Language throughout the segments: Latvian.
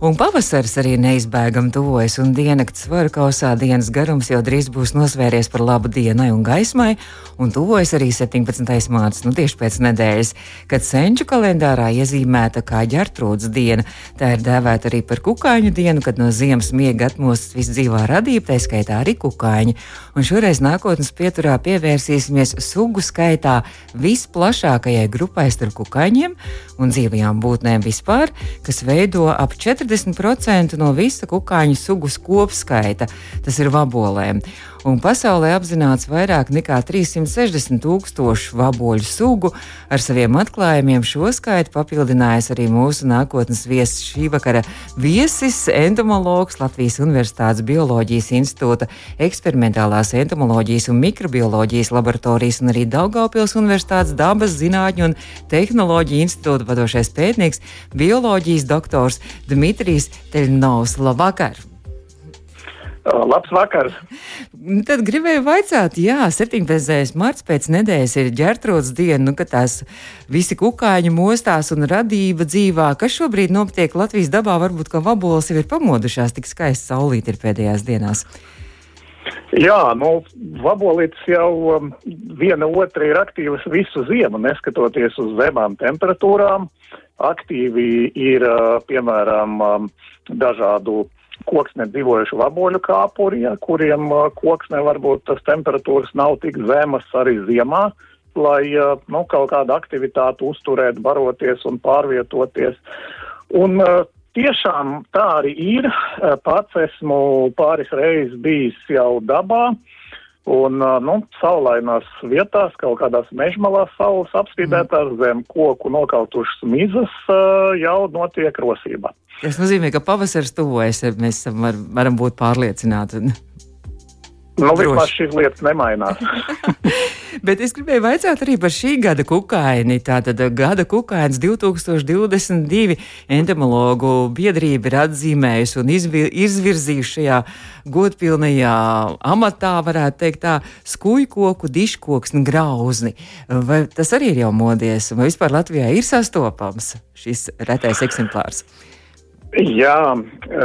Un pavasaris arī neizbēgami tuvojas, un diennakts svaru kausā dienas garums jau drīz būs nosvēries par labu dienai un gaismai, un tuvojas arī 17. mārciņa, nu tieši pēc nedēļas, kad senču kalendārā iezīmēta kā ģertrūdas diena. Tā ir dēvēta arī par kukaiņu dienu, kad no ziemas miega atmostas viss dzīvā radība, tā skaitā arī kukaiņi. Un šoreiz nākotnes pieturā pievērsīsimies sugu skaitā visplašākajai grupai starp kukaiņiem un dzīvajām būtnēm vispār, kas veido ap 40 40% no visa kukaiņu sugu kopskaita. Tas ir vabolēm un pasaulē apzināts vairāk nekā 360 tūkstošu vaboļu sugu. Ar saviem atklājumiem šo skaitu papildinājis arī mūsu nākotnes viesis šī vakara viesis, entomologs Latvijas Universitātes Bioloģijas institūta eksperimentālās entomoloģijas un mikrobioloģijas laboratorijas un arī Daugaupils Universitātes dabas zinātņu un tehnoloģiju institūta vadošais pētnieks, bioloģijas doktors Dmitrijs Teļnovs. Labvakar! Labs vakars! Tad gribēju vaicāt, jā, 17. marts pēc nedēļas ir ģērtrots diena, nu, kad tās visi kukaiņi mostās un radība dzīvā. Kas šobrīd notiek Latvijas dabā? Varbūt, ka vaboles jau ir pamodušās, tik skaisti saulīt ir pēdējās dienās. Jā, nu, vabolītes jau um, viena otra ir aktīvas visu ziemu, neskatoties uz zemām temperatūrām. Aktīvi ir, uh, piemēram, um, dažādu koksne dzīvojuši vaboļu kāpuri, ja, kuriem uh, koksne varbūt tas temperatūras nav tik zemas arī ziemā, lai uh, nu, kaut kādu aktivitāti uzturētu, baroties un pārvietoties. Un uh, tiešām tā arī ir. Pats esmu pāris reizes bijis jau dabā. Un, nu, saulainās vietās, kaut kādās mežmalās saules apspīdētās mm. zem koku nokautušas mizas jau notiek rosība. Tas nozīmē, ka pavasaris tuvojas, mēs var, varam būt pārliecināti. Nu, vispār šīs lietas nemainās. Bet es gribēju jautāt arī par šī gada kukaini. Tātad gada kukainis 2022 entomologu biedrība ir atzīmējusi un izvirzījusi šajā godpilnajā amatā, varētu teikt, tā skujkoku, diškoksni, grauzni. Vai tas arī ir jau modies, vai vispār Latvijā ir sastopams šis retais eksemplārs? Jā,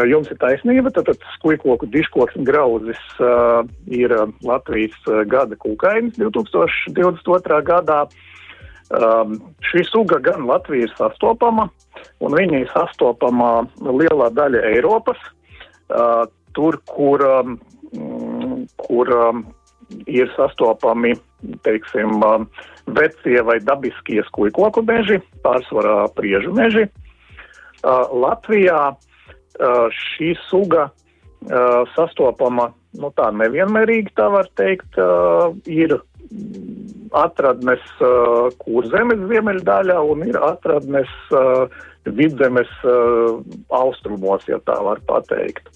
jums ir taisnība. Tātad skujkoku diškoks un grauzis uh, ir Latvijas gada kūkainis 2022. gadā. Um, šī suga gan Latvija ir sastopama, un viņa ir sastopama lielā daļa Eiropas. Uh, tur, kur, um, kur um, ir sastopami, teiksim, um, vecie vai dabiskie skujkoku meži, pārsvarā priežu meži. Uh, Latvijā uh, šī suga uh, sastopama nu, tā nevienmērīgi, tā var teikt, ir atradnes kurzemes ziemeļdaļā un ir atradnes vidzemes austrumos, ja tā var pateikt.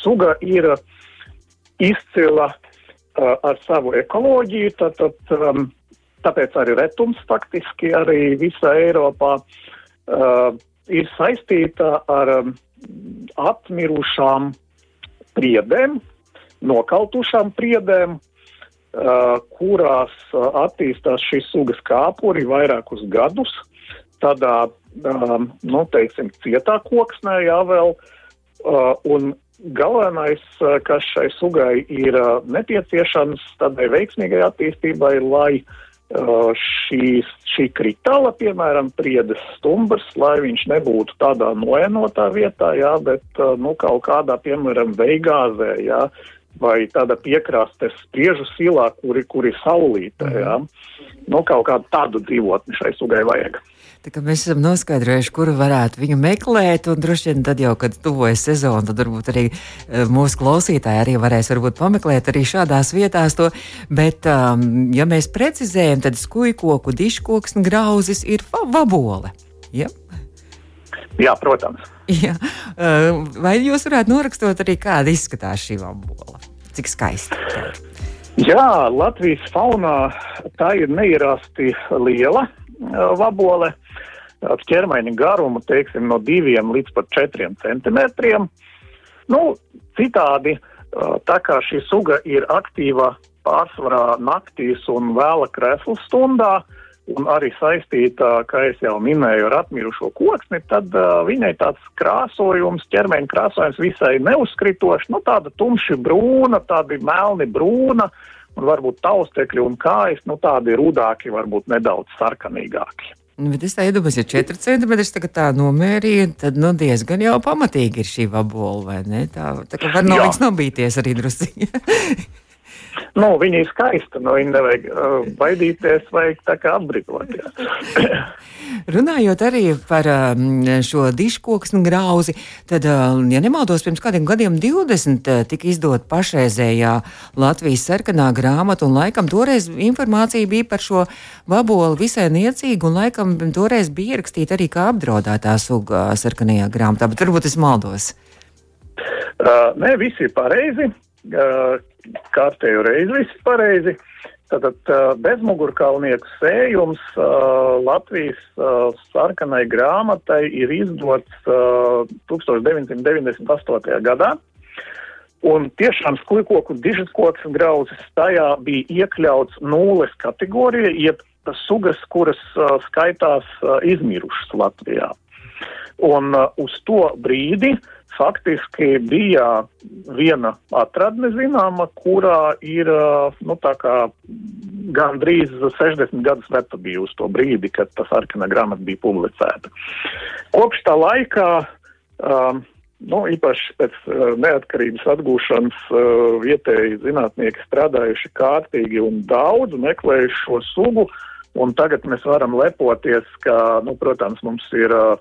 Suga ir izcila ar savu ekoloģiju, tātad, um, tāpēc arī retums faktiski arī visā Eiropā ir saistīta ar um, atmirušām priedēm, nokautušām priedēm, uh, kurās uh, attīstās šīs sugas kāpuri vairākus gadus. Tādā, um, nu, teiksim, cietā koksnē jā vēl, uh, un galvenais, kas šai sugai ir nepieciešams tādai veiksmīgai attīstībai, lai Uh, šīs, šī kritāla, piemēram, priedes stumbrs, lai viņš nebūtu tādā noenotā vietā, jā, bet uh, nu, kaut kādā, piemēram, veigāzē, jā, vai tāda piekrastes spriežu silā, kuri, kuri saulītē, jā. Nu, kaut kādu tādu dzīvotni šai sugai vajag. Mēs esam noskaidrojuši, kur varētu viņu meklēt, droši vien tad jau, kad tuvojas sezona, tad varbūt arī eh, mūsu klausītāji arī varēs pameklēt arī šādās vietās to. Bet, um, ja mēs precizējam, tad skujkoku, diškoks un grauzis ir vabole. Ja? Jā, protams. Jā. Uh, vai jūs varētu norakstot arī, kāda izskatās šī vabola? Cik skaisti? Jā, Latvijas faunā tā ir neierasti liela uh, vabole ķermeņa garumu, teiksim, no diviem līdz pat četriem centimetriem. Nu, citādi Tā kā šī suga ir aktīva pārsvarā naktīs un vēla krēslu stundā, un arī saistīta, kā jau minēju, ar atmirušo koksni, tad uh, viņai tāds krāsojums, ķermeņa krāsojums visai neuzkritošs, nu tāda tumši brūna, tādi melni brūna, un varbūt taustekļi un kājas, nu tādi rudāki, varbūt nedaudz sarkanīgāki. Nu, bet es domāju, ja 4 centimetri tagad tā nomērīju, tad nu, diezgan jau pamatīgi ir šī vabola, vai ne? Tā, tā kā var noliks nobīties arī drusciņi. Nu, viņa ir skaista, no nu, viņa nevajag uh, baidīties, vajag tā kā apbrīvoties. Runājot arī par um, šo diškoksnu grauzi, tad, uh, ja nemaldos, pirms kādiem gadiem 20 uh, tika izdot pašreizējā Latvijas sarkanā grāmata, un laikam toreiz informācija bija par šo vaboli visai niecīga, un laikam toreiz bija ierakstīta arī kā apdraudētā suga sarkanajā grāmatā, bet varbūt es maldos. Uh, nē, viss ir pareizi. Uh, kārtējo reizi viss pareizi. Tātad bezmugurkalnieku sējums Latvijas sarkanai grāmatai ir izdots 1998. gadā. Un tiešām skūpstūku dižkoks grauzes tajā bija iekļauts nulles kategorija, jeb sugas, kuras uh, skaitās uh, izmirušas Latvijā. Un uh, uz to brīdi faktiski bija viena atradne zināma, kurā ir nu, gandrīz 60 gadus veca bija uz to brīdi, kad tā sarkana grāmata bija publicēta. Kopš tā laikā, um, nu, īpaši pēc neatkarības atgūšanas, uh, vietēji zinātnieki strādājuši kārtīgi un daudz meklējuši šo sugu, un tagad mēs varam lepoties, ka, nu, protams, mums ir uh,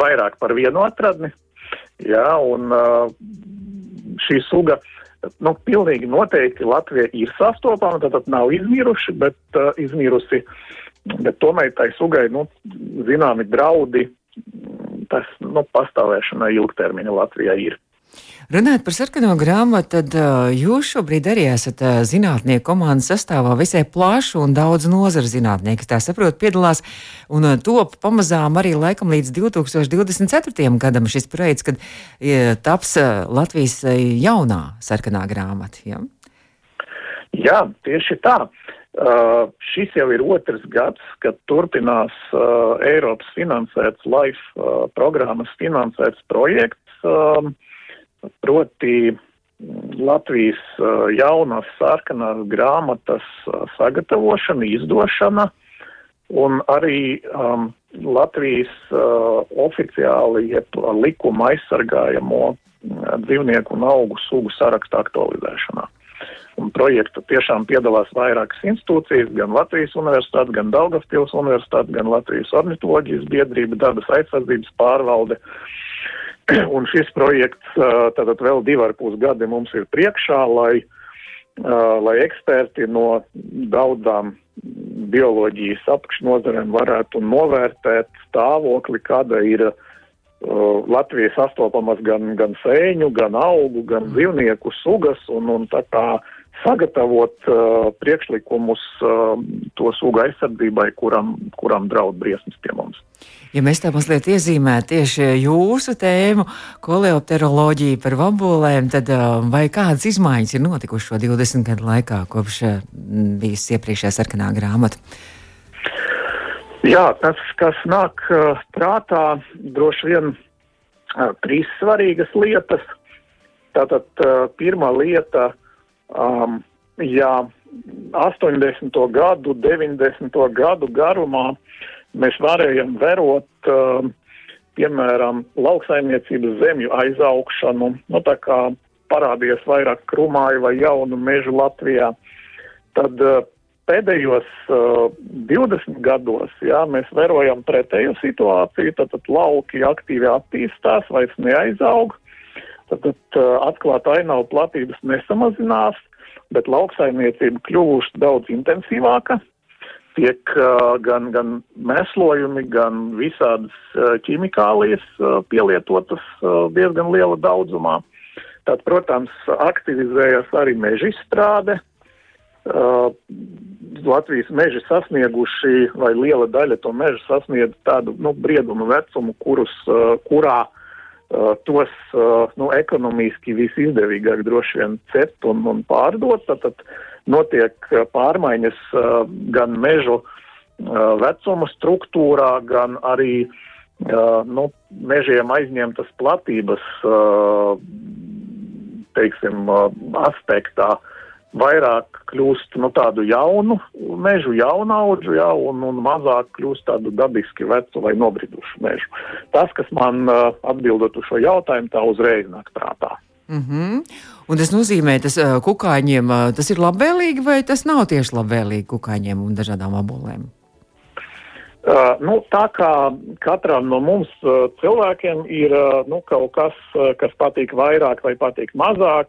vairāk par vienu atradni, Jā, un šī suga, nu, pilnīgi noteikti Latvija ir sastopama, tad nav izmiruši, bet uh, izmirusi, bet tomēr tai sugai, nu, zināmi draudi, tas, nu, pastāvēšanai ilgtermiņa Latvijā ir. Runājot par sarkano grāmatu, tad uh, jūs šobrīd arī esat uh, zinātnieku komandas sastāvā visai plašu un daudz nozaru zinātnieku. Tā saprot, piedalās un uh, top pamazām arī laikam līdz 2024. gadam šis projekts, kad taps Latvijas jaunā sarkanā grāmata. Ja? Jā, tieši tā. Uh, šis jau ir otrs gads, kad turpinās uh, Eiropas finansēts LIFE uh, programmas finansēts projekts. Uh, proti mm, Latvijas jaunās sarkanās grāmatas sagatavošana, izdošana un arī um, Latvijas uh, oficiāli jeb likuma aizsargājamo dzīvnieku un augu sugu sarakstu aktualizēšanā. Un projekta tiešām piedalās vairākas institūcijas, gan Latvijas universitāte, gan Daugavpils universitāte, gan Latvijas ornitoloģijas biedrība, dabas aizsardzības pārvalde, uh, Un šis projekts, tātad vēl divi ar pus gadi mums ir priekšā, lai, lai eksperti no daudzām bioloģijas apakšnozarēm varētu novērtēt stāvokli, kāda ir Latvijas sastopamas gan, gan sēņu, gan augu, gan dzīvnieku sugas, un, un tā kā sagatavot uh, priekšlikumus uh, to sugu aizsardzībai, kuram, kuram draud briesmas pie mums. Ja mēs tā mazliet iezīmētu tieši jūsu tēmu, koleopteroloģiju par vabolēm, tad uh, vai kādas izmaiņas ir notikušas šo 20 gadu laikā, kopš uh, bijis iepriekšējā sarkanā grāmata? Jā, tas, kas nāk uh, prātā, droši vien uh, trīs svarīgas lietas. Tātad uh, pirmā lieta Um, ja 80. gadu, 90. gadu garumā mēs varējām vērot, um, piemēram, lauksaimniecības zemju aizaugšanu, nu tā kā parādījās vairāk krumāju vai jaunu mežu Latvijā, tad uh, pēdējos uh, 20 gados jā, mēs vērojam pretējo situāciju, tad, tad lauki aktīvi attīstās, vairs neaizaug, Tad uh, atklāta ainava platības nesamazinās, bet lauksaimniecība kļuvusi daudz intensīvāka. Tiek uh, gan, gan mēslojumi, gan visādas uh, ķimikālijas pielietotas diezgan liela daudzumā. Tad, protams, aktivizējas arī meža izstrāde. Uh, Latvijas meži sasnieguši, vai liela daļa to meža sasniedz tādu nu, briedumu vecumu, kurus, uh, kurā uh, tos uh, nu, ekonomiski visizdevīgāk droši vien cept un, un pārdot. Tad, notiek pārmaiņas uh, gan mežu vecuma struktūrā, gan arī nu, mežiem aizņemtas platības, teiksim, aspektā. Uh, vairāk kļūst nu, tādu jaunu mežu, jaunu augu, ja, un, un mazāk kļūst tādu dabiski vecu vai nobridušu mežu. Tas, kas man atbildot uz šo jautājumu, tā uzreiz nāk prātā. Mm -hmm. Un tas nozīmē, uh, kukaiņiem tas ir labvēlīgi, vai tas nav tieši labvēlīgi kukaiņiem un dažādām abolēm? Uh, nu, tā kā katram no mums uh, cilvēkiem ir uh, nu, kaut kas, kas patīk vairāk vai patīk mazāk,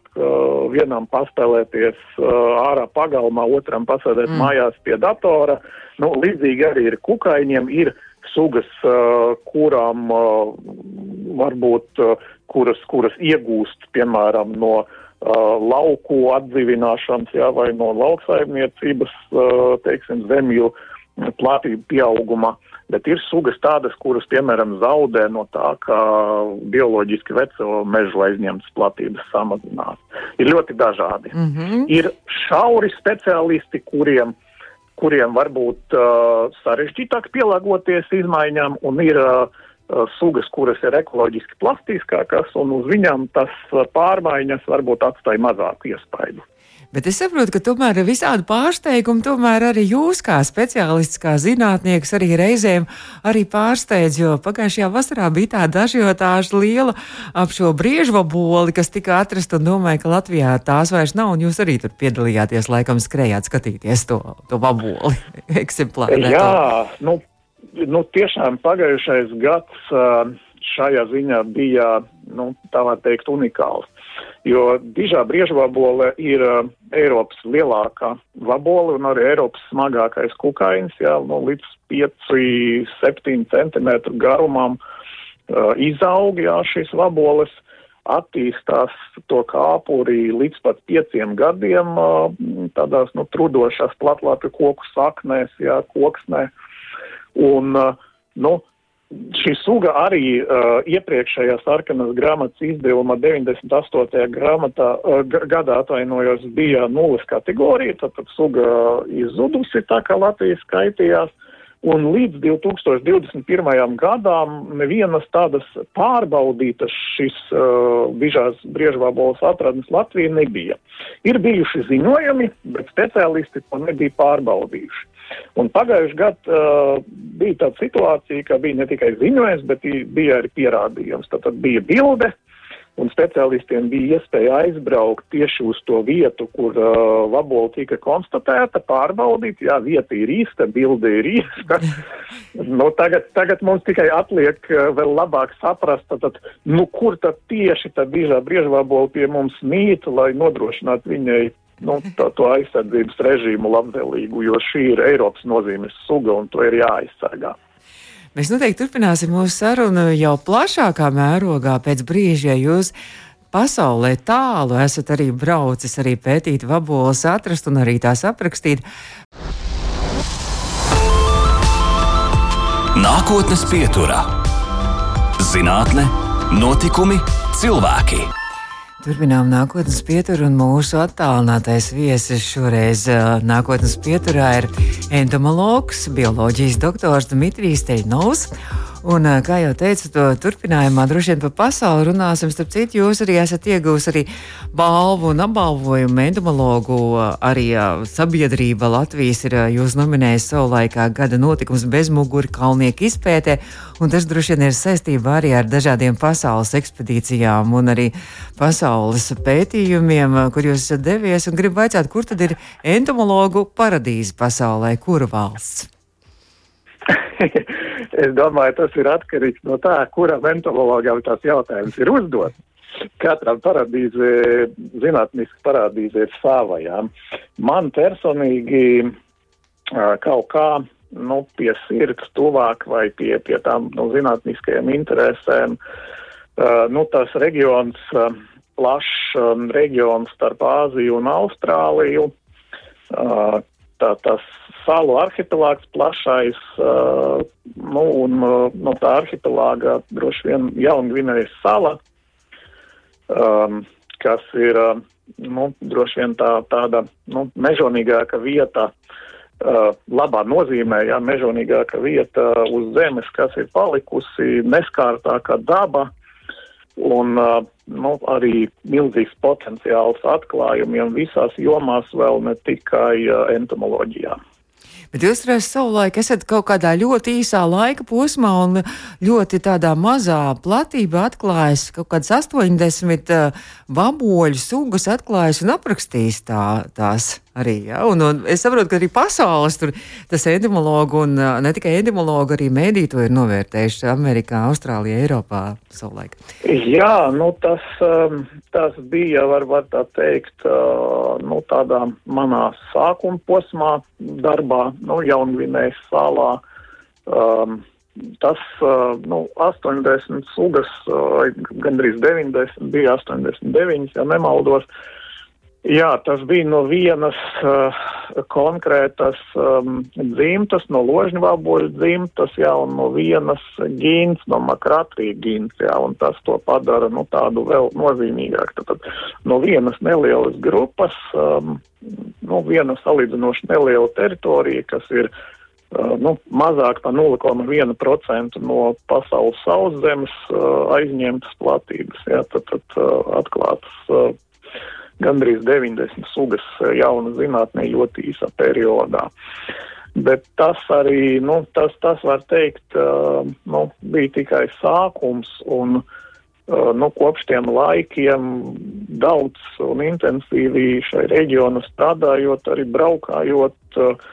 vienam paspēlēties uh, ārā pagalmā, otram pasēdēt mm. mājās pie datora. Nu, līdzīgi arī ir kukaiņiem, ir sugas, kurām varbūt, kuras, kuras iegūst, piemēram, no lauku atdzīvināšanas, jā, vai no lauksaimniecības, teiksim, zemju uh, platību pieauguma, bet ir sugas tādas, kuras, piemēram, zaudē no tā, ka bioloģiski veco mežu aizņemtas platības samazinās. Ir ļoti dažādi. Mm -hmm. Ir šauri speciālisti, kuriem, kuriem varbūt uh, sarežģītāk pielāgoties izmaiņām, un ir uh, sugas, kuras ir ekoloģiski plastiskākas, un uz viņām tas pārmaiņas varbūt atstāja mazāku iespaidu. Bet es saprotu, ka tomēr ir visādi pārsteigumi. Tomēr arī jūs, kā speciālists, kā zinātnieks, arī reizēm arī pārsteidz, jo pagājušajā vasarā bija tā dažjotāža liela ap šo briežvaboli, kas tika atrasta un domāju, ka Latvijā tās vairs nav, un jūs arī tur piedalījāties, laikam skrējāt skatīties to, to vaboli eksemplāru. Jā, nu, nu tiešām pagājušais gads šajā ziņā bija, nu, tā var teikt, unikāls jo dižā briežvabole ir uh, Eiropas lielākā vabole un arī Eiropas smagākais kukainis, jā, no līdz 5-7 cm garumam uh, izaug, jā, šīs vaboles attīstās to kāpuri līdz pat pieciem gadiem uh, tādās, nu, trudošās platlāpju koku saknēs, jā, koksnē. Un, nu, Šī suga arī uh, iepriekšējā sarkanas grāmatas izdevuma 98. Grāmatā, uh, gadā atvainojos bija nulles kategorija, tad, tad suga izzudusi tā kā Latvijas skaitījās. Un līdz 2021. gadām nevienas tādas pārbaudītas šis uh, bižās briežvābolas atradnes Latvija nebija. Ir bijuši ziņojumi, bet speciālisti to nebija pārbaudījuši. Un pagājuši gadu uh, bija tāda situācija, ka bija ne tikai ziņojums, bet bija arī pierādījums. Tad, bija bilde, un speciālistiem bija iespēja aizbraukt tieši uz to vietu, kur uh, vabola tika konstatēta, pārbaudīt, jā, vieta ir īsta, bilde ir īsta. nu, tagad, tagad mums tikai atliek uh, vēl labāk saprast, tad, nu, kur tad tieši tā biežā briežvabola pie mums mīt, lai nodrošinātu viņai nu, tā, to aizsardzības režīmu labvēlīgu, jo šī ir Eiropas nozīmes suga un to ir jāaizsargā. Mēs noteikti turpināsim mūsu sarunu jau plašākā mērogā pēc brīža, ja jūs pasaulē tālu esat arī braucis, arī pētīt vaboles, atrast un arī tās aprakstīt. Nākotnes pieturā - zinātne, notikumi, cilvēki. Turpinām nākotnes pieturu, un mūsu attālinātais viesis šoreiz nākotnes pieturā ir entomologs, bioloģijas doktors Dmitrijs Teļnovs. Un, kā jau teicu, to turpinājumā droši vien par pasauli runāsim. Starp citu, jūs arī esat iegūs arī balvu un apbalvojumu entomologu. Arī sabiedrība Latvijas ir jūs nominējis savulaikā gada notikums bezmuguri kalnieku izpētē. Un tas droši vien ir saistībā arī ar dažādiem pasaules ekspedīcijām un arī pasaules pētījumiem, kur jūs esat devies. Un gribu vaicāt, kur tad ir entomologu paradīze pasaulē, kura valsts? es domāju, tas ir atkarīgs no tā, kuram entomologam tās jautājums ir uzdots. Katram paradīze, zinātniska parādīze ir savajām. Man personīgi kaut kā nu, pie sirds tuvāk vai pie, pie tām nu, zinātniskajām interesēm, nu, tas reģions, plašs reģions starp Āziju un Austrāliju, tā, tas salu arhipelāgs plašais, uh, nu, un uh, no tā arhipelāga droši vien Jaungvinējas sala, um, kas ir, uh, nu, droši vien tā, tāda, nu, mežonīgāka vieta, uh, labā nozīmē, jā, mežonīgāka vieta uz zemes, kas ir palikusi, neskārtākā daba, un uh, nu, arī milzīgs potenciāls atklājumiem visās jomās, vēl ne tikai uh, entomoloģijā. Bet jūs reiz savulaik esat kaut kādā ļoti īsā laika posmā un ļoti tādā mazā platībā atklājis kaut kādas 80 uh, vaboļu sugas atklājis un aprakstījis tā, tās arī. Ja? Un, un es saprotu, ka arī pasaules tur tas entomologu un ne tikai entomologu, arī mēdī to ir novērtējuši Amerikā, Austrālijā, Eiropā savulaik. Jā, nu tas, tas bija, var, var tā teikt, nu tādā manā sākuma posmā darbā, nu Jaungvinējas salā. Um, tas nu, 80 sugas, gandrīz 90, bija 89, ja nemaldos. Uh, Jā, tas bija no vienas uh, konkrētas um, dzimtas, no ložņvāboļu dzimtas, jā, un no vienas gīns, no makratrija gīns, jā, un tas to padara, nu, tādu vēl nozīmīgāk. Tad no vienas nelielas grupas, um, nu, viena salīdzinoši neliela teritorija, kas ir, uh, nu, mazāk pa 0,1% no pasaules sauszemes uh, aizņemtas platības, jā, tad, tad atklātas. Uh, gandrīz 90 sugas eh, jaunu zinātnē ļoti īsā periodā. Bet tas arī, nu, tas, tas var teikt, uh, nu, bija tikai sākums un uh, nu, kopš tiem laikiem daudz un intensīvi šai reģionu strādājot, arī braukājot uh,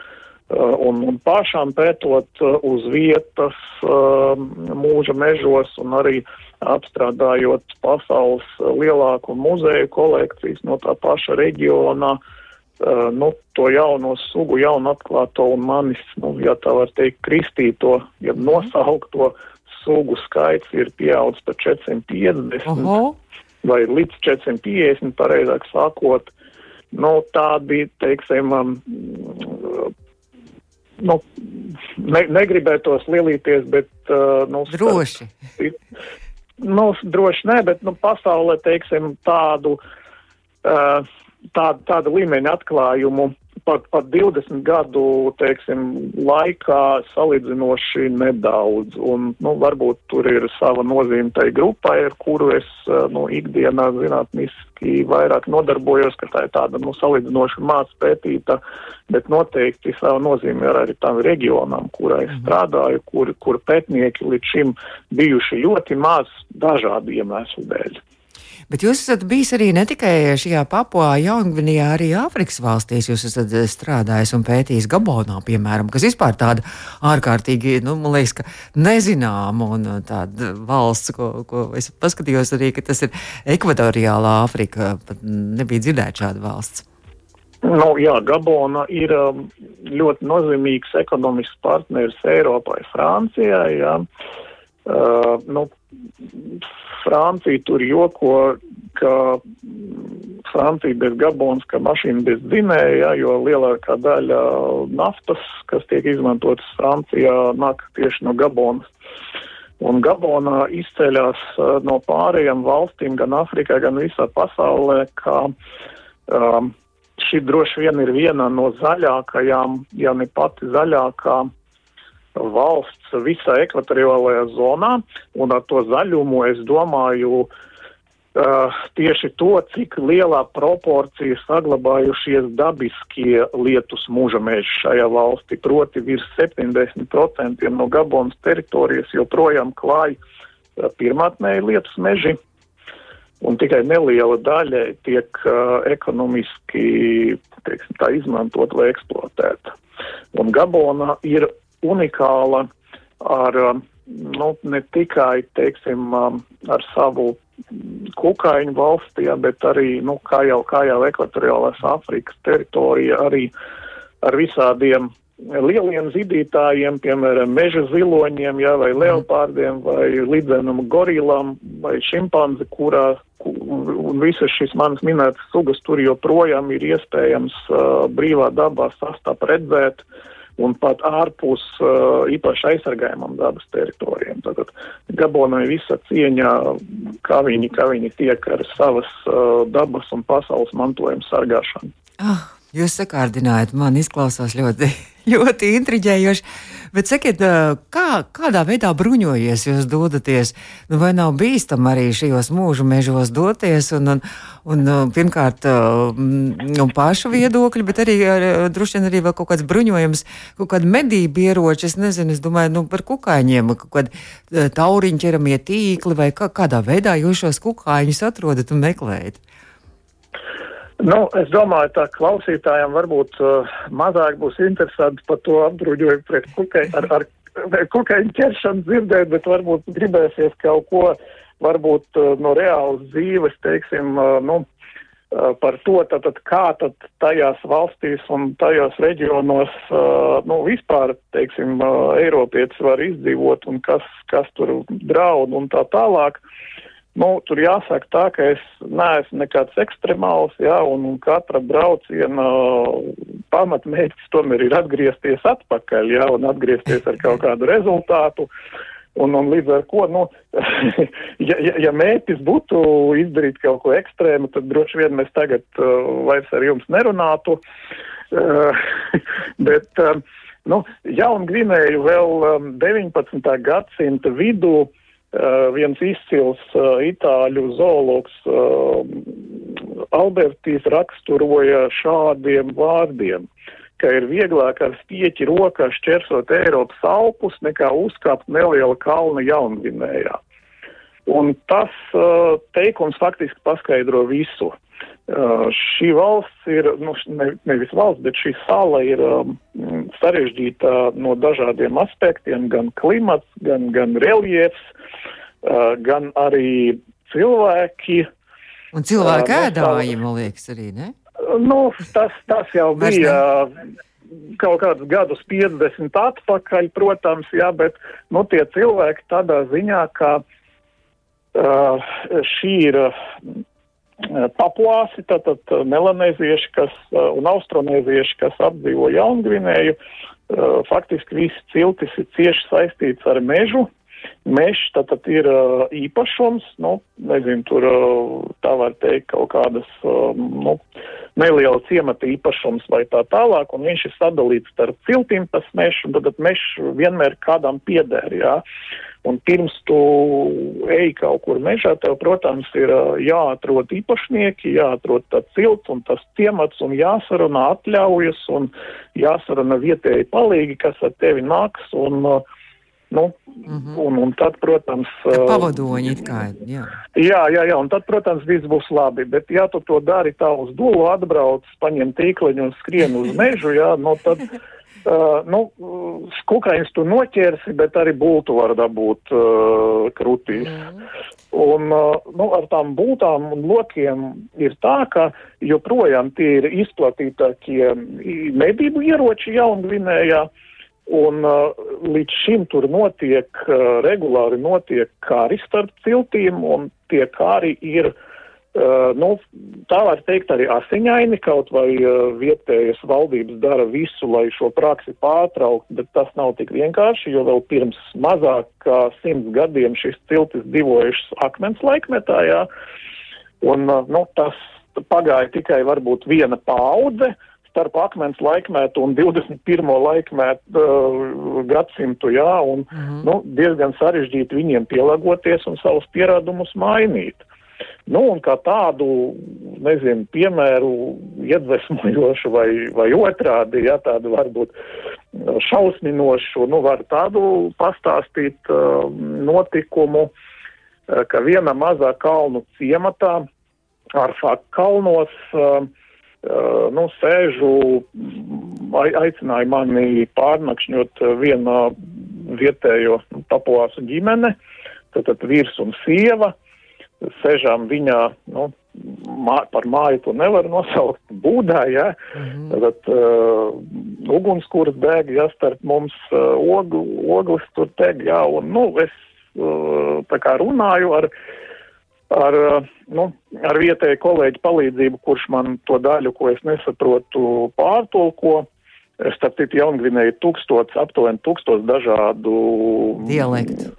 un, un pašām pētot uz vietas mūža mežos un arī apstrādājot pasaules lielāko muzeju kolekcijas no tā paša reģiona, uh, nu, to jauno sugu, jaunu atklāto un manis, nu, ja tā var teikt, kristīto, ja nosaukto sugu skaits ir pieaudzis par 450 Oho. vai līdz 450, pareizāk sakot. Nu, tā bija, teiksim, um, nu, ne, negribētos lielīties, bet. Uh, nu, Droši. Nu, droši nē, bet nu, pasaulē, teiksim, tādu, uh, tādu, tādu līmeņu atklājumu pat, pat 20 gadu, teiksim, laikā salīdzinoši nedaudz. Un, nu, varbūt tur ir sava nozīme tai grupai, ar kuru es, nu, ikdienā zinātniski vairāk nodarbojos, ka tā ir tāda, nu, salīdzinoši mās pētīta, bet noteikti sava nozīme ir arī tam reģionam, kurā es mhm. strādāju, kur, kur pētnieki līdz šim bijuši ļoti maz dažādu iemeslu dēļ. Bet jūs esat bijis arī ne tikai šajā Papua Jaungvinijā, arī Āfrikas valstīs. Jūs esat eh, strādājis un pētījis Gabonā, piemēram, kas vispār tāda ārkārtīgi, nu, man liekas, ka nezināma un uh, tāda valsts, ko, ko es paskatījos arī, ka tas ir ekvatoriālā Āfrika. Pat nebija dzirdēta šāda valsts. Nu, jā, Gabona ir um, ļoti nozīmīgs ekonomisks partneris Eiropai, Francijai. Jā. Uh, nu, Francija tur joko, ka Francija bez Gabonas, ka mašīna bez dzinēja, jo lielākā daļa naftas, kas tiek izmantotas Francijā, nāk tieši no Gabonas. Un Gabonā izceļas uh, no pārējām valstīm, gan Afrikā, gan visā pasaulē, ka um, šī droši vien ir viena no zaļākajām, ja ne pati zaļākā valsts visā ekvatoriālajā zonā, un ar to zaļumu es domāju uh, tieši to, cik lielā proporcija saglabājušies dabiskie lietus mūža meži šajā valstī, proti virs 70% no Gabonas teritorijas joprojām klāj uh, pirmātnēji lietus meži. Un tikai neliela daļa tiek uh, ekonomiski teiksim, tā izmantot vai eksploatēta. Un Gabona ir unikāla ar um, nu, ne tikai, teiksim, um, ar savu kukaiņu valstī, bet arī, nu, kā jau, kā jau ekvatoriālās Afrikas teritorija, arī ar visādiem lieliem zīdītājiem, piemēram, meža ziloņiem, jā, vai leopārdiem, vai lidzenam gorilam, vai šimpanzi, kurā, un visas šīs manas minētas sugas tur joprojām ir iespējams uh, brīvā dabā sastap redzēt. Uh, un pat ārpus uh, īpaši aizsargājumam dabas teritorijām. Tātad Gabonai visa cieņa, kā viņi, kā viņi tiek ar savas uh, dabas un pasaules mantojuma sargāšanu. Ah, jūs sakārdinājāt, man izklausās ļoti, ļoti intriģējoši. Bet sakiet, kā, kādā veidā bruņojies jūs dodaties? Nu, vai nav bīstam arī šajos mūžu mežos doties? Un, un, un pirmkārt, nu, pašu viedokļi, bet arī droši vien arī vēl kaut kāds bruņojums, kaut kāda medību ieroči. Es nezinu, es domāju, nu, par kukaiņiem, kaut kādi tauriņu ķeramie tīkli vai kā, kādā veidā jūs šos kukaiņus atrodat un meklējat. Nu, es domāju, ka klausītājiem varbūt uh, mazāk būs interesanti par to apbruņojumu pret kukaiņu, ar, ar kukaiņu ķeršanu dzirdēt, bet varbūt gribēsies kaut ko varbūt uh, no reālas dzīves, teiksim, uh, nu, uh, par to, tātad, kā tad tajās valstīs un tajos reģionos, uh, nu, vispār, teiksim, uh, Eiropietis var izdzīvot un kas, kas tur draud un tā tālāk. Uh, Nu, tur jāsaka tā, ka es neesmu nekāds ekstremāls, jā, un, un katra brauciena pamatmērķis tomēr ir atgriezties atpakaļ, jā, un atgriezties ar kaut kādu rezultātu. Un, un līdz ar ko, nu, ja, ja, ja mērķis būtu izdarīt kaut ko ekstrēmu, tad droši vien mēs tagad uh, vairs ar jums nerunātu. Uh, bet, uh, nu, jaunu Gvinēju vēl um, 19. gadsimta vidū uh, Uh, viens izcils uh, itāļu zoologs uh, Albertīs raksturoja šādiem vārdiem, ka ir vieglāk ar spieķi rokā šķersot Eiropas alpus nekā uzkāpt neliela kalna Jaungvinējā. Un tas teikums faktiski paskaidro visu. Šī valsts ir, nu, ne, nevis valsts, bet šī sala ir um, sarežģīta no dažādiem aspektiem, gan klimats, gan, gan reliefs, Uh, gan arī cilvēki. Un cilvēki uh, ēdāji, man liekas, arī, ne? Nu, tas, tas jau bija kaut kādus gadus 50 atpakaļ, protams, jā, bet, nu, tie cilvēki tādā ziņā, ka uh, šī ir uh, papuāsi, tātad melanēzieši, kas, uh, un austronēzieši, kas apdzīvo Jaungvinēju, faktiski visi ciltis ir cieši saistīts ar mežu, Mežs tātad ir īpašums, nu, nezinu, tur tā var teikt kaut kādas, nu, neliela ciemata īpašums vai tā tālāk, un viņš ir sadalīts starp ciltīm tas mežs, un tad mežs vienmēr kādam pieder, jā. Un pirms tu ej kaut kur mežā, tev, protams, ir jāatrod īpašnieki, jāatrod tāds cilts un tas ciemats un jāsarunā atļaujas un jāsarunā vietēji palīgi, kas ar tevi nāks un uh, Nu, mm -hmm. un, un tad, protams. Ka pavadoņi it kā, jā. Jā, jā, jā, un tad, protams, viss būs labi, bet ja tu to dari tā uz dolu, atbrauc, paņem tīkleņu un skrien uz mežu, jā, nu tad, uh, nu, skukaiņus tu noķersi, bet arī būtu var dabūt uh, krutīs. Mm. Un, uh, nu, ar tām būtām un lokiem ir tā, ka joprojām tie ir izplatītākie medību ieroči Jaungvinējā. Uh, Un uh, līdz šim tur notiek, uh, regulāri notiek kāri starp ciltīm, un tie kāri ir, uh, nu, tā var teikt, arī asiņaini, kaut vai uh, vietējas valdības dara visu, lai šo praksi pārtraukt, bet tas nav tik vienkārši, jo vēl pirms mazāk kā simts gadiem šis ciltis divojušas akmens laikmetā, jā, un, uh, nu, tas pagāja tikai varbūt viena paudze, uh, starp akmens laikmetu un 21. laikmetu uh, gadsimtu, jā, un mm -hmm. nu, diezgan sarežģīti viņiem pielāgoties un savus pierādumus mainīt. Nu, un kā tādu, nezinu, piemēru iedvesmojošu vai, vai otrādi, ja tādu varbūt šausminošu, nu, var tādu pastāstīt uh, notikumu, uh, ka viena mazā kalnu ciematā, Arfāk kalnos, Uh, nu, sēžu, aicināja mani pārnakšņot vienā vietējo papuāsu ģimene, tad, tad vīrs un sieva, sēžām viņā, nu, mā, par māju to nevar nosaukt, būdā, ja, mm -hmm. tad uh, ugunskurs deg, ja, starp mums uh, ogl, oglis tur deg, ja, un, nu, es uh, tā kā runāju ar uh, ar, eh, nu, ar vietēju kolēģi palīdzību, kurš man to daļu, ko es nesaprotu, pārtulko. Starp citu, Jaungvinēja tūkstots, aptuveni tūkstots dažādu dialektu.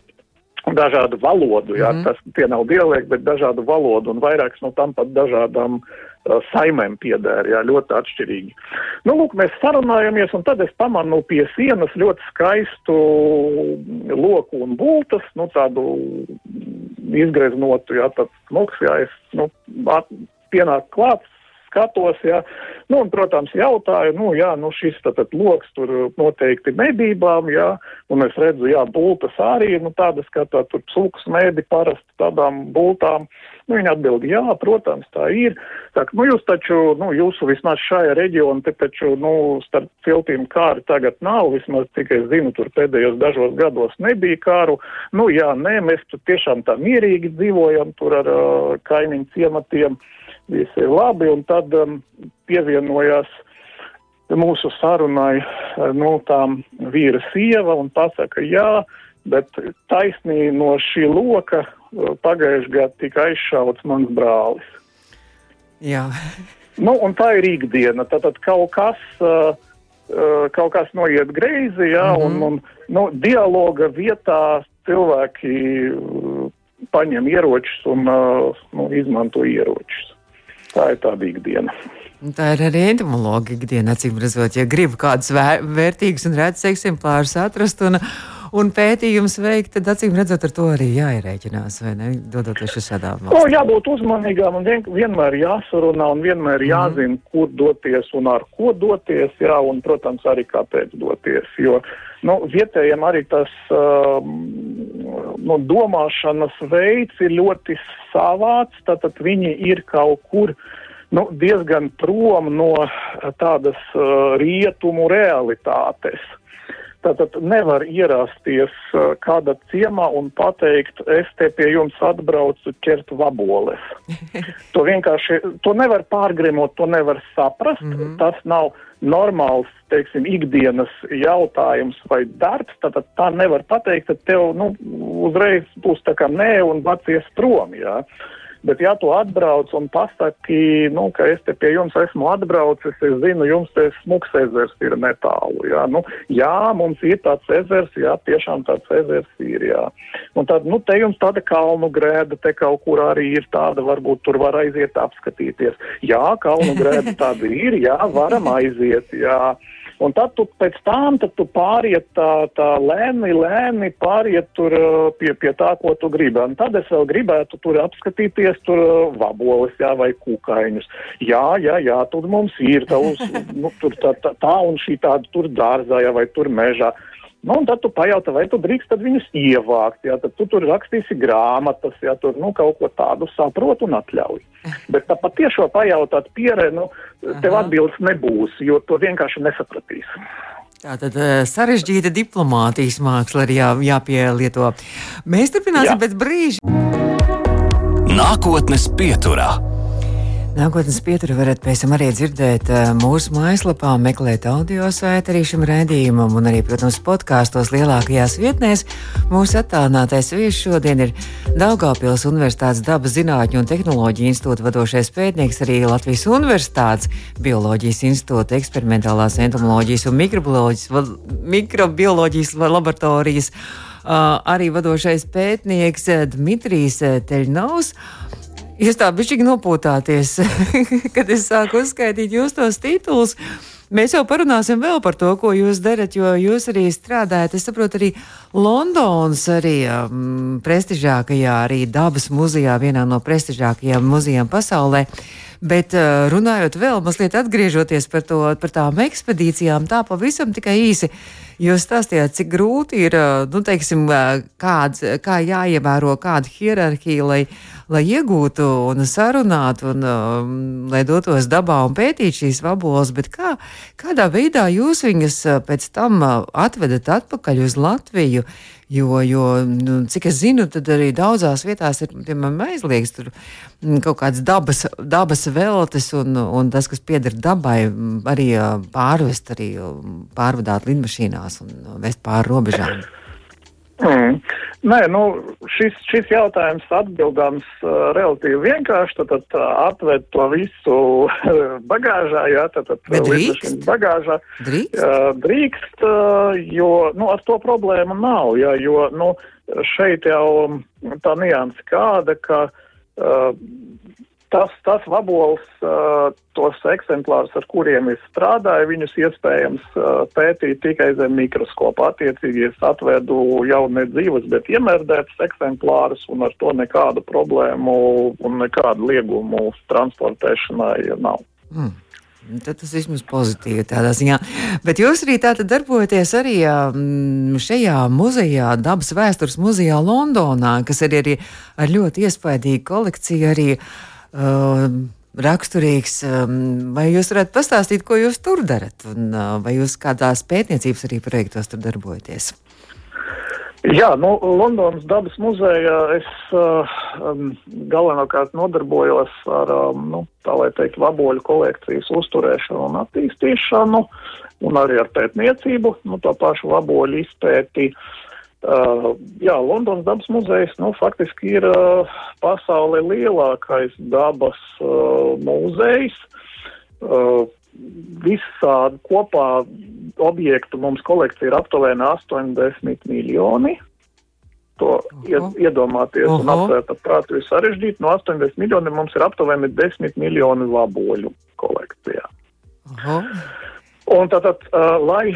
Dažādu valodu, jā, mm -hmm. tas tie nav dialekti, bet dažādu valodu un vairākas no tam pat dažādām uh, saimēm piedēra, jā, ļoti atšķirīgi. Nu, lūk, mēs sarunājamies, un tad es pamanu pie sienas ļoti skaistu loku un bultas, nu, tādu izgreznotu, jā, tāds smuks, jā, es, nu, at, pienāk klāts, skatos, jā. Nu, un, protams, jautāju, nu, jā, nu, šis tātad loks tur noteikti medībām, jā, un es redzu, jā, bultas arī, nu, tādas kā tā tur cūkas mēdi parasti tādām bultām. Nu, viņa atbild, jā, protams, tā ir. Saka, nu, jūs taču, nu, jūsu vismaz šajā reģionā, te taču, nu, starp ciltīm kāri tagad nav, vismaz cik es zinu, tur pēdējos dažos gados nebija kāru. Nu, jā, nē, mēs tur tiešām tā mierīgi dzīvojam tur ar uh, kaimiņu ciematiem. Viss ir labi, un tad um, pievienojās mūsu sarunai uh, nu, tām vīra sieva un pasaka, jā, bet taisnī no šī loka uh, pagājušajā gadā tika aizšauts mans brālis. Jā. nu, un tā ir ikdiena, tad kaut kas. Uh, uh, kaut kas noiet greizi, jā, mm -hmm. un, un nu, dialoga vietā cilvēki uh, paņem ieročus un uh, nu, izmanto ieročus. Tā ir tāda ikdiena. Tā ir arī entomologa ikdiena, acīm redzot, ja grib kādus vērtīgus un redzes eksemplārus atrast un, un pētījums veikt, tad acīm redzot, ar to arī jāierēķinās, vai ne? Dodoties uz šādām valstīm. No, jābūt uzmanīgām un vien, vienmēr jāsarunā un vienmēr mhm. jāzina, mm. kur doties un ar ko doties, jā, un, protams, arī kāpēc doties, jo, nu, vietējiem arī tas, um, nu, domāšanas veids ir ļoti savāds, tātad viņi ir kaut kur nu, diezgan prom no tādas uh, rietumu realitātes. Tātad nevar ierasties kāda ciemā un pateikt, es te pie jums atbraucu ķert vaboles. to vienkārši, to nevar pārgremot, to nevar saprast, mm -hmm. tas nav normāls, teiksim, ikdienas jautājums vai darbs, tad tā nevar pateikt, ka tev, nu, uzreiz būs tā kā nē un vacies prom, jā. Bet, ja tu atbrauc un pasaki, nu, ka es te pie jums esmu atbraucis, es zinu, jums te smuks ezers ir netālu, jā, nu, jā, mums ir tāds ezers, jā, tiešām tāds ezers ir, jā. Un tad, nu, te jums tāda kalnu grēda, te kaut kur arī ir tāda, varbūt tur var aiziet apskatīties. Jā, kalnu grēda tāda ir, jā, varam aiziet, jā. Un tad tu pēc tam tu pāriet tā, tā lēni, lēni pāriet tur pie, pie tā, ko tu gribi. Un tad es vēl gribētu tur apskatīties tur vaboles, jā, vai kūkaiņus. Jā, jā, jā, tur mums ir tavs, nu, tur tā, tā, tā un šī tāda tur dārzā, jā, vai tur mežā. Nu, un tad tu pajautā, vai tu drīkst viņus ievākt, jā, tad tu tur rakstīsi grāmatas, jā, tur nu, kaut ko tādu saprot un atļauj. Bet tā patiešo pajautāt pierē, nu, tev atbildes nebūs, jo to vienkārši nesapratīs. Tā tad eh, sarežģīta diplomātijas māksla ir jā, jāpielieto. Mēs turpināsim Jā. pēc brīža. Nākotnes pieturā. Nākotnes pieturu varat pēc tam arī dzirdēt eh, mūsu mājaslapā, meklēt audio saiti arī šim rēdījumam un arī, protams, podkāstos lielākajās vietnēs. Mūsu attālinātais viesis šodien ir Daugāpils Universitātes dabas zinātņu un tehnoloģiju institūta vadošais pētnieks, arī Latvijas Universitātes bioloģijas institūta eksperimentālās entomoloģijas un mikrobioloģijas, mikrobioloģijas laboratorijas uh, arī vadošais pētnieks Dmitrijs Teļnaus. Jūs tā bišķīgi nopūtāties, kad es sāku uzskaitīt jūs tos titulus. Mēs jau parunāsim vēl par to, ko jūs darat, jo jūs arī strādājat. Es saprotu, arī Londonas, arī um, prestižākajā, arī dabas muzejā, vienā no prestižākajām muzejām pasaulē. Bet uh, runājot vēl mazliet atgriežoties par, to, par tām ekspedīcijām, tā pavisam tikai īsi. Jūs stāstījāt, cik grūti ir, uh, nu, teiksim, uh, kāds, kā jāievēro kāda hierarhija, lai lai iegūtu un sarunātu, un um, lai dotos dabā un pētītu šīs vaboles, bet kā, kādā veidā jūs viņas uh, pēc tam uh, atvedat atpakaļ uz Latviju? Jo, jo nu, cik es zinu, tad arī daudzās vietās ir piemēram, aizliegts tur mm, kaut kādas dabas, dabas veltes, un, un tas, kas pieder dabai, mm, arī uh, pārvest, arī pārvadāt lidmašīnās un vest pāri robežām. Mm. Nē, nu, šis, šis jautājums atbildams uh, relatīvi vienkārši, tad, tad uh, atved to visu bagāžā, jā, tad, tad Bet drīkst? bagāžā. Drīkst? Uh, drīkst, uh, jo, nu, ar to problēmu nav, jā, jo, nu, šeit jau tā nianse kāda, ka uh, tas, tas vabols, tos eksemplārus, ar kuriem es strādāju, viņus iespējams pētīt tikai zem mikroskopa. Attiecīgi es atvedu jau ne dzīves, bet iemērdētus eksemplārus un ar to nekādu problēmu un nekādu liegumu transportēšanai nav. Mm. Tad tas vismaz pozitīvi tādā ziņā. Bet jūs arī tātad darbojaties arī šajā muzejā, dabas vēstures muzejā Londonā, kas arī ir ar ļoti iespaidīgu kolekciju arī uh, raksturīgs. Um, vai jūs varat pastāstīt, ko jūs tur darat? Un, uh, vai jūs kādās pētniecības arī projektos tur darbojaties? Jā, nu, Londonas dabas muzejā es uh, um, galvenokārt nodarbojos ar, um, nu, tā lai teikt, vaboļu kolekcijas uzturēšanu un attīstīšanu, un arī ar pētniecību, nu, to pašu vaboļu izpēti. Uh, jā, Londonas dabas muzejs, nu, faktiski ir uh, pasaulē lielākais dabas uh, muzejs. Uh, visādi kopā objektu mums kolekcija ir aptuveni 80 miljoni. To ied, iedomāties uh -huh. un aptvērt ap prātu ir sarežģīti. No 80 miljoniem mums ir aptuveni 10 miljoni laboļu kolekcijā. Uh -huh. Un tātad, lai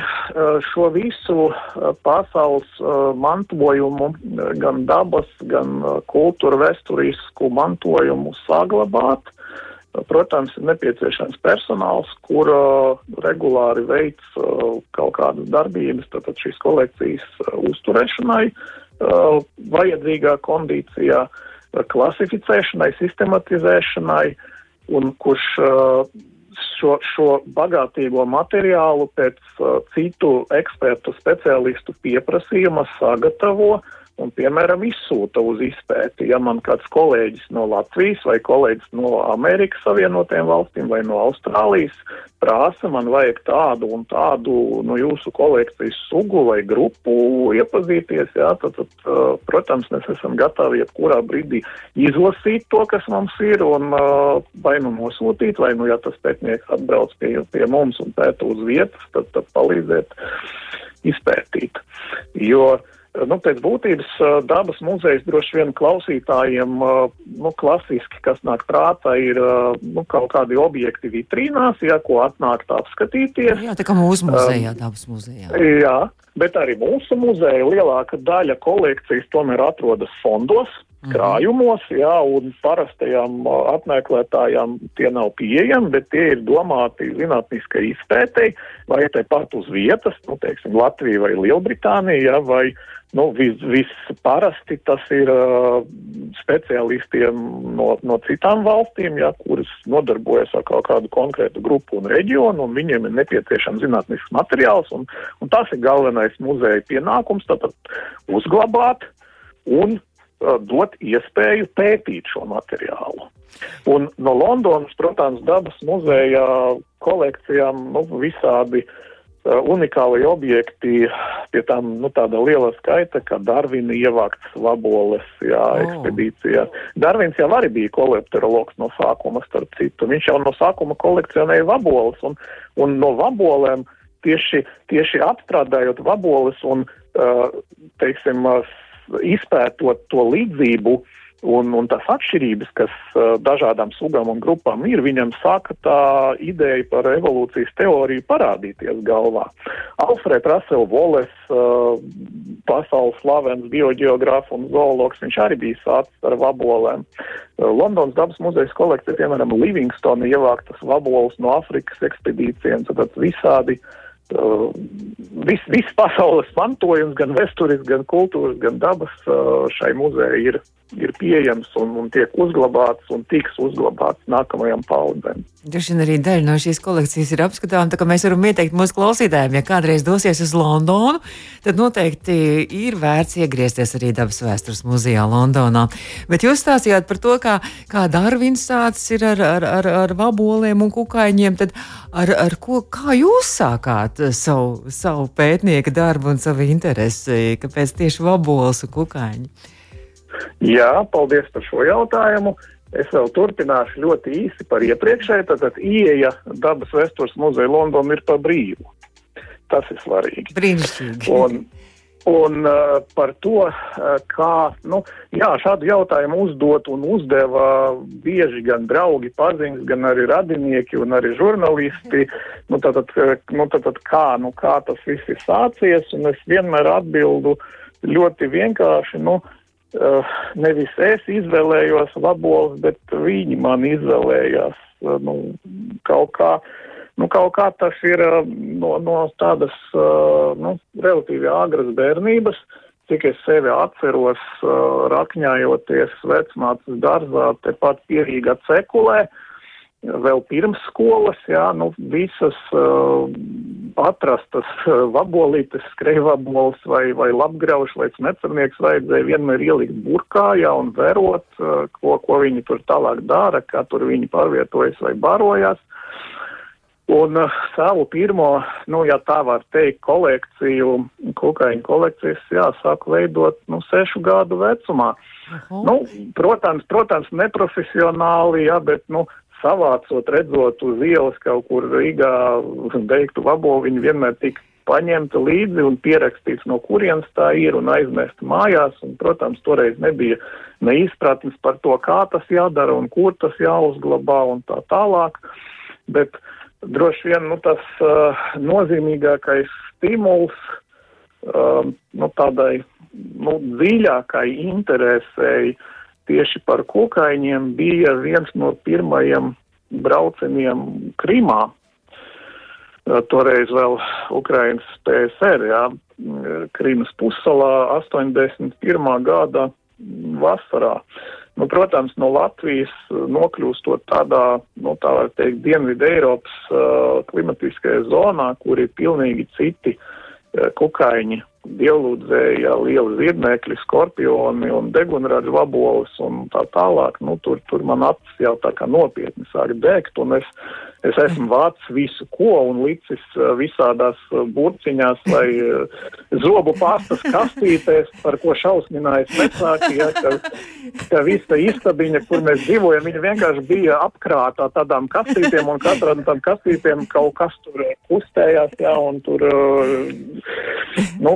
šo visu pasaules mantojumu, gan dabas, gan kultūra vēsturisku mantojumu saglabāt, Protams, ir nepieciešams personāls, kur regulāri veic kaut kādas darbības, tātad šīs kolekcijas uzturēšanai, vajadzīgā kondīcijā, klasificēšanai, sistematizēšanai, un kurš šo, šo bagātīgo materiālu pēc uh, citu ekspertu speciālistu pieprasījuma sagatavo uh, un, piemēram, izsūta uz izpēti. Ja man kāds kolēģis no Latvijas vai kolēģis no Amerikas Savienotajām valstīm vai no Austrālijas prasa, man vajag tādu un tādu no jūsu kolekcijas sugu vai grupu iepazīties, jā, tad, tad, uh, protams, mēs esam gatavi jebkurā brīdī izlasīt to, kas mums ir, un uh, vai nu nosūtīt, vai nu, ja tas pētnieks atbrauc pie, pie mums un pēta uz vietas, tad, tad palīdzēt izpētīt. Jo uh, Nu, pēc būtības dabas muzejs droši vien klausītājiem, nu, klasiski, kas nāk prātā, ir nu, kaut kādi objekti vitrīnās, ja, ko atnākt apskatīties. Jā, tā kā mūsu muzejā, dabas muzejā. Jā, bet arī mūsu muzeja lielāka daļa kolekcijas tomēr atrodas fondos. Krājumos, jā, un parastajām apmeklētājām tie nav pieejami, bet tie ir domāti zinātniskai izpētei, vai te pat uz vietas, nu, teiksim, Latvija vai Lielbritānija, jā, vai Nu, Visparasti vis tas ir uh, speciālistiem no, no citām valstīm, ja, kuras nodarbojas ar kaut kādu konkrētu grupu un reģionu, un viņiem ir nepieciešams zinātnisks materiāls, un, un tas ir galvenais muzeja pienākums, tātad uzglabāt un dot iespēju pētīt šo materiālu. Un no Londonas, protams, dabas muzeja kolekcijām nu, visādi uh, Uh, unikāli objekti, pie tām nu, tāda liela skaita, kā Darvina ievākts vaboles, jā, oh. ekspedīcijā. Darvins jau arī bija kolektorologs no sākuma, starp citu. Viņš jau no sākuma kolekcionēja vaboles, un, un no vabolēm tieši, tieši apstrādājot vaboles un, uh, teiksim, uh, izpētot to līdzību, Un, un tās atšķirības, kas uh, dažādām sugām un grupām ir, viņam sāka tā ideja par evolūcijas teoriju parādīties galvā. Alfreds Rasels Voles, uh, pasaules slavens biogeogrāfs un zoologs, viņš arī bija sācis ar vabolēm. Uh, Londonas dabas muzejas kolekcija, piemēram, Livingstona ievāktas vaboles no Afrikas ekspedīcijiem, tad visādi uh, viss vis pasaules mantojums, gan vēstures, gan kultūras, gan dabas uh, šai muzejai ir ir pieejams un, un tiek uzglabāts un tiks uzglabāts nākamajām paudzēm. Droši vien arī daļa no šīs kolekcijas ir apskatāma, tā kā mēs varam ieteikt mūsu klausītājiem, ja kādreiz dosies uz Londonu, tad noteikti ir vērts iegriezties arī dabas vēstures muzejā Londonā. Bet jūs stāstījāt par to, kā, kā Darvins sācis ir ar, ar, ar, ar vaboliem un kukaiņiem, tad ar, ar ko, kā jūs sākāt savu, savu pētnieka darbu un savu interesi? Kāpēc tieši vabols un kukaiņi? Jā, paldies par šo jautājumu. Es vēl turpināšu ļoti īsi par iepriekšēju. Tātad ieeja dabas vēstures muzeja Londonā ir pa brīvu. Tas ir svarīgi. Brīnišķīgi. Un, un uh, par to, uh, kā nu, jā, šādu jautājumu uzdot un uzdeva bieži gan draugi, paziņas, gan arī radinieki un arī žurnālisti. Nu, tātad, nu, tātad kā, nu, kā tas viss ir sācies, un es vienmēr atbildu ļoti vienkārši. Nu, uh, Uh, nevis es izvēlējos vabolus, bet viņi man izvēlējās. Uh, nu, kaut, kā, nu, kaut kā tas ir uh, no, no tādas nu, relatīvi agras bērnības, cik es sevi atceros, rakņājoties vecmācas dārzā, tepat pierīgā cekulē. Uh, vēl pirms skolas, jā, nu, visas uh, atrastas uh, vabolītes, skrejvabols vai, vai labgrauši, lai necernieks vajadzēja vienmēr ielikt burkā, jā, un vērot, uh, ko, ko viņi tur tālāk dara, kā tur viņi pārvietojas vai barojās. Un uh, savu pirmo, nu, ja tā var teikt, kolekciju, kukaiņu kolekcijas, jā, sāku veidot, nu, sešu gadu vecumā. Aha. Nu, protams, protams, neprofesionāli, jā, bet, nu, savācot, redzot uz ielas kaut kur Rīgā beigtu vabolu, viņi vienmēr tika paņemta līdzi un pierakstīts, no kurienes tā ir un aizmest mājās. Un, protams, toreiz nebija ne izpratnes par to, kā tas jādara un kur tas jāuzglabā un tā tālāk. Bet droši vien nu, tas uh, nozīmīgākais stimuls uh, nu, tādai nu, dziļākai interesēji uh, tieši par kukaiņiem bija viens no pirmajiem braucieniem Krimā. Toreiz vēl Ukrainas PSR, jā, Krimas pussalā 81. gada vasarā. Nu, protams, no Latvijas nokļūstot tādā, nu, tā var teikt, Dienvidu Eiropas uh, klimatiskajā zonā, kur ir pilnīgi citi uh, kukaiņi dievlūdzēja lieli ziednēkļi, skorpioni un degunražu vabolis un tā tālāk. Nu, tur, tur man acis jau tā kā nopietni sāk degt, un es, es esmu vācis visu ko un licis uh, visādās uh, burciņās vai uh, zobu pastas kastītēs, par ko šausminājas vecāki, ja, ka, ka visa istabiņa, kur mēs dzīvojam, viņa vienkārši bija apkrātā tādām kastītēm, un katrā no tām kastītēm kaut kas tur kustējās, ja, un tur, nu,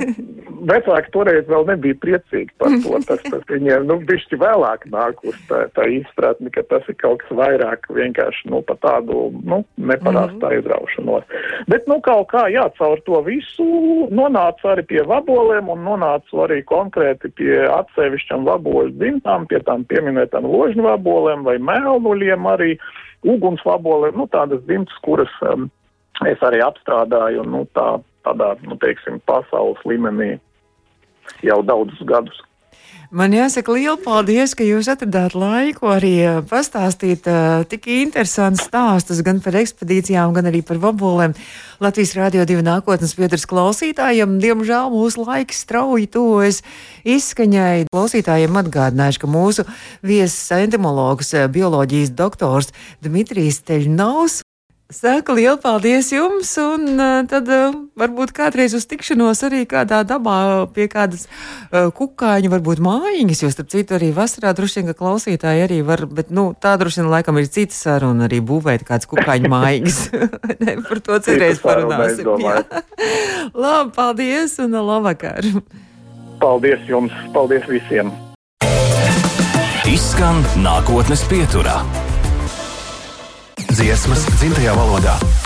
vecāki toreiz vēl nebija priecīgi par to. Tas, tas viņiem, nu, bišķi vēlāk nāk uz tā, tā izpratni, ka tas ir kaut kas vairāk vienkārši, nu, pa tādu, nu, neparastu mm -hmm. aizraušanos. Bet, nu, kaut kā, jā, caur to visu nonāca arī pie vaboliem un nonāca arī konkrēti pie atsevišķam vaboļu dzimtām, pie tām pieminētām ložņu vaboliem vai mēlnuļiem arī, ugunsvaboliem, nu, tādas dzimtas, kuras um, es arī apstrādāju, un, nu, tā tādā, nu, teiksim, pasaules līmenī jau daudzus gadus. Man jāsaka liels paldies, ka jūs atradāt laiku arī eh, pastāstīt uh, tik interesants stāstus gan par ekspedīcijām, gan arī par vabolēm. Latvijas Rādio 2 nākotnes pieturs klausītājiem. Diemžēl mūsu laiks strauji tuvojas izskaņai. Klausītājiem atgādināšu, ka mūsu viesis entomologs, bioloģijas doktors Dmitrijs Teļnaus Saka lielu paldies jums, un uh, tad uh, varbūt kādreiz uz tikšanos arī kādā dabā pie kādas uh, kukaiņu, varbūt mājiņas, jo starp citu arī vasarā droši vien, ka klausītāji arī var, bet nu, tā droši vien laikam ir cita saruna arī būvēt kāds kukaiņu mājiņas. ne, par to cerēs parunāsim. Labi, paldies un labvakar. Paldies jums, paldies visiem. Izskan nākotnes pieturā dziesmas dzimtajā valodā.